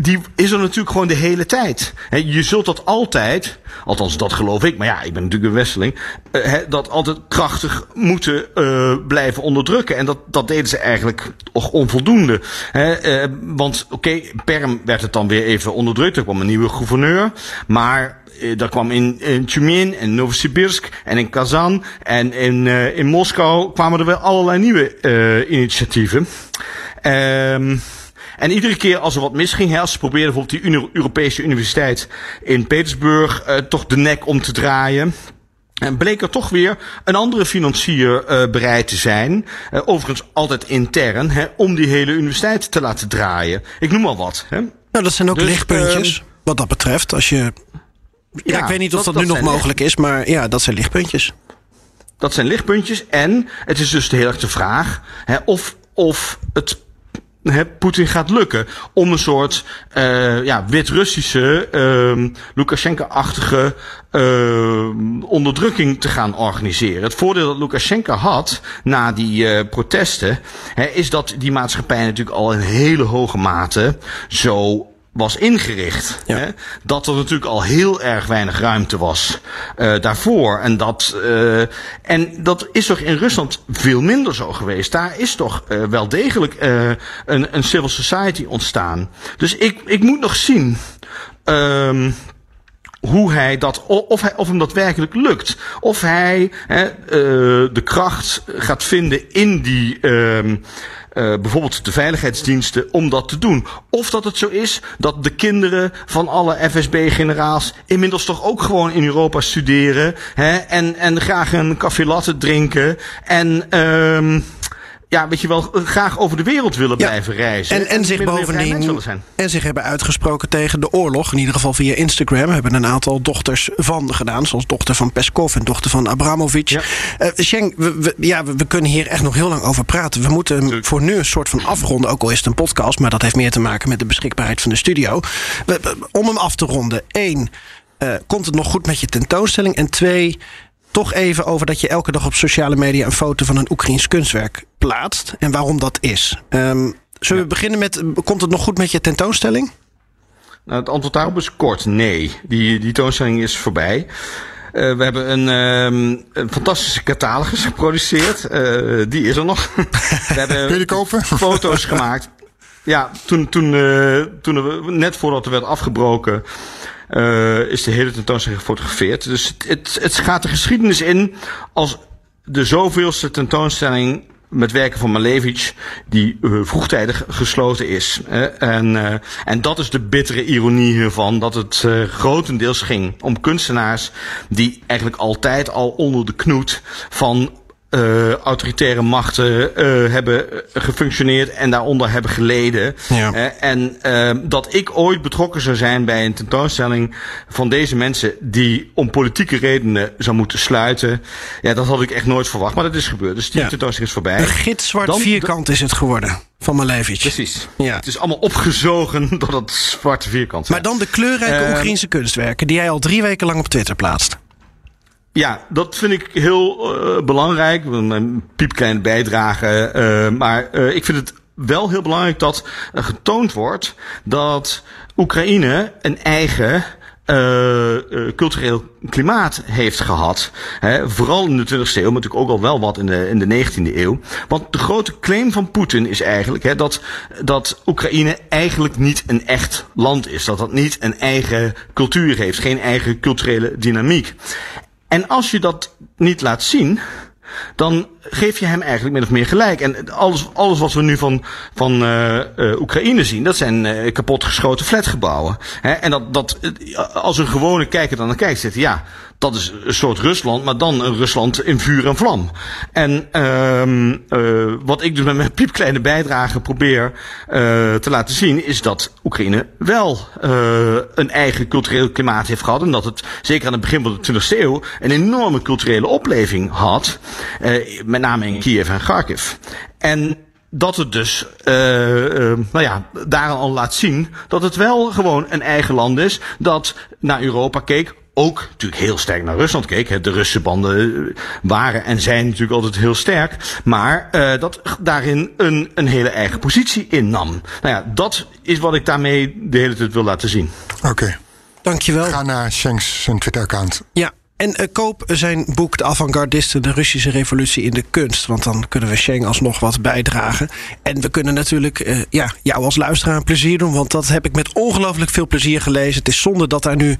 die is er natuurlijk gewoon de hele tijd. Je zult dat altijd, althans dat geloof ik, maar ja, ik ben natuurlijk een westeling, he, dat altijd krachtig moeten uh, blijven onderdrukken. En dat, dat deden ze eigenlijk toch onvoldoende. He, uh, want oké, Perm werd het dan weer even onderdrukt, er kwam een nieuwe gouverneur, maar daar kwam in, in Tjumin en Novosibirsk en in Kazan en in, in Moskou kwamen er weer allerlei nieuwe initiatieven. Um, en iedere keer als er wat misging, hè, als ze probeerden bijvoorbeeld die Uni Europese universiteit in Petersburg uh, toch de nek om te draaien. En bleek er toch weer een andere financier uh, bereid te zijn, uh, overigens altijd intern, hè, om die hele universiteit te laten draaien. Ik noem al wat. Hè. Nou, dat zijn ook dus, lichtpuntjes, uh, wat dat betreft. Als je, ja, ja ik weet niet of dat, dat nu nog mogelijk is, maar ja, dat zijn lichtpuntjes. Dat zijn lichtpuntjes en het is dus heel erg de vraag hè, of, of het Poetin gaat lukken om een soort uh, ja, Wit-Russische, uh, Lukashenko-achtige uh, onderdrukking te gaan organiseren. Het voordeel dat Lukashenko had na die uh, protesten, hè, is dat die maatschappij natuurlijk al in hele hoge mate zo was ingericht. Ja. Hè? Dat er natuurlijk al heel erg weinig ruimte was uh, daarvoor. En dat, uh, en dat is toch in Rusland veel minder zo geweest. Daar is toch uh, wel degelijk een, een civil society ontstaan. Dus ik, ik moet nog zien. Um, hoe hij dat, of, hij, of hem dat werkelijk lukt. Of hij hè, de kracht gaat vinden in die, uh, uh, bijvoorbeeld de veiligheidsdiensten om dat te doen. Of dat het zo is dat de kinderen van alle FSB-generaals inmiddels toch ook gewoon in Europa studeren hè, en, en graag een café latte drinken en... Uh, ja, weet je wel, graag over de wereld willen blijven reizen. En, en, zich bovendien. En zich hebben uitgesproken tegen de oorlog. In ieder geval via Instagram. Hebben een aantal dochters van gedaan. Zoals dochter van Peskov en dochter van Abramovic. Ja. Uh, Schenk, we, ja, we, kunnen hier echt nog heel lang over praten. We moeten voor nu een soort van afronden. Ook al is het een podcast. Maar dat heeft meer te maken met de beschikbaarheid van de studio. om hem af te ronden. Eén. Uh, komt het nog goed met je tentoonstelling? En twee, toch even over dat je elke dag op sociale media een foto van een Oekraïns kunstwerk plaatst. En waarom dat is. Um, zullen we beginnen met, komt het nog goed met je tentoonstelling? Nou, het antwoord daarop is kort nee. Die, die tentoonstelling is voorbij. Uh, we hebben een, um, een, fantastische catalogus geproduceerd. Uh, die is er nog. we hebben Kun je kopen? foto's gemaakt. Ja, toen, toen, uh, toen we, net voordat er werd afgebroken, uh, is de hele tentoonstelling gefotografeerd. Dus het, het, het gaat de geschiedenis in als de zoveelste tentoonstelling met werken van Malevich, die uh, vroegtijdig gesloten is. En, uh, en dat is de bittere ironie hiervan, dat het grotendeels ging om kunstenaars die eigenlijk altijd al onder de knoet van uh, autoritaire machten uh, hebben gefunctioneerd en daaronder hebben geleden. Ja. Uh, en dat ik ooit betrokken zou zijn bij een tentoonstelling van deze mensen die om politieke redenen zou moeten sluiten. Ja, dat had ik echt nooit verwacht, maar dat is gebeurd. Dus die ja. tentoonstelling is voorbij. Een gitzwart vierkant is het geworden van Malevich. Precies. Ja. Het is allemaal opgezogen door dat zwarte vierkant. Maar dan de kleurrijke Oekraïnse kunstwerken die jij al drie weken lang op Twitter plaatst. Ja, dat vind ik heel uh, belangrijk. Een piepkleine bijdrage. Uh, maar uh, ik vind het wel heel belangrijk dat getoond wordt dat Oekraïne een eigen cultureel klimaat heeft gehad. Hè, vooral in de 20e eeuw, maar natuurlijk ook al wel wat in de, in de 19e eeuw. Want de grote claim van Poetin is eigenlijk hè, dat, dat Oekraïne eigenlijk niet een echt land is. Dat dat niet een eigen cultuur heeft, geen eigen culturele dynamiek. En als je dat niet laat zien, dan geef je hem eigenlijk min of meer gelijk. En alles, alles wat we nu van, van uh, Oekraïne zien, dat zijn uh, kapotgeschoten flatgebouwen. Hè? En dat, dat, als een gewone kijker dan kijkt, zit ja, dat is een soort Rusland, maar dan een Rusland in vuur en vlam. En uh, wat ik dus met mijn piepkleine bijdrage probeer uh, te laten zien, is dat Oekraïne wel uh, een eigen cultureel klimaat heeft gehad. En dat het zeker aan het begin van de 20e eeuw een enorme culturele opleving had. met name in Kiev en Kharkiv. En dat het dus, uh, nou ja, daar al laat zien dat het wel gewoon een eigen land is. Dat naar Europa keek, ook natuurlijk heel sterk naar Rusland keek. De Russische banden waren en zijn natuurlijk altijd heel sterk. Maar uh, dat daarin een, een hele eigen positie innam. Nou ja, dat is wat ik daarmee de hele tijd wil laten zien. Oké. Okay. Dankjewel. Ga naar Shanks zijn Twitter-account. Ja, en uh, koop zijn boek De Avantgardisten, de Russische revolutie in de kunst. Want dan kunnen we Schengen alsnog wat bijdragen. En we kunnen natuurlijk uh, ja, jou als luisteraar een plezier doen. Want dat heb ik met ongelooflijk veel plezier gelezen. Het is zonde dat daar nu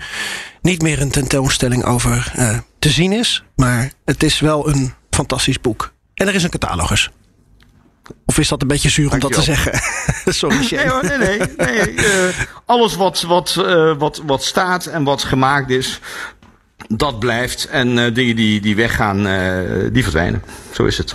niet meer een tentoonstelling over uh, te zien is. Maar het is wel een fantastisch boek. En er is een catalogus. Of is dat een beetje zuur om dat te zeggen? Sorry, nee, hoor, nee, nee. nee. Uh, alles wat, wat, uh, wat, wat staat en wat gemaakt is, dat blijft. En uh, dingen die, die weggaan, uh, die verdwijnen. Zo is het.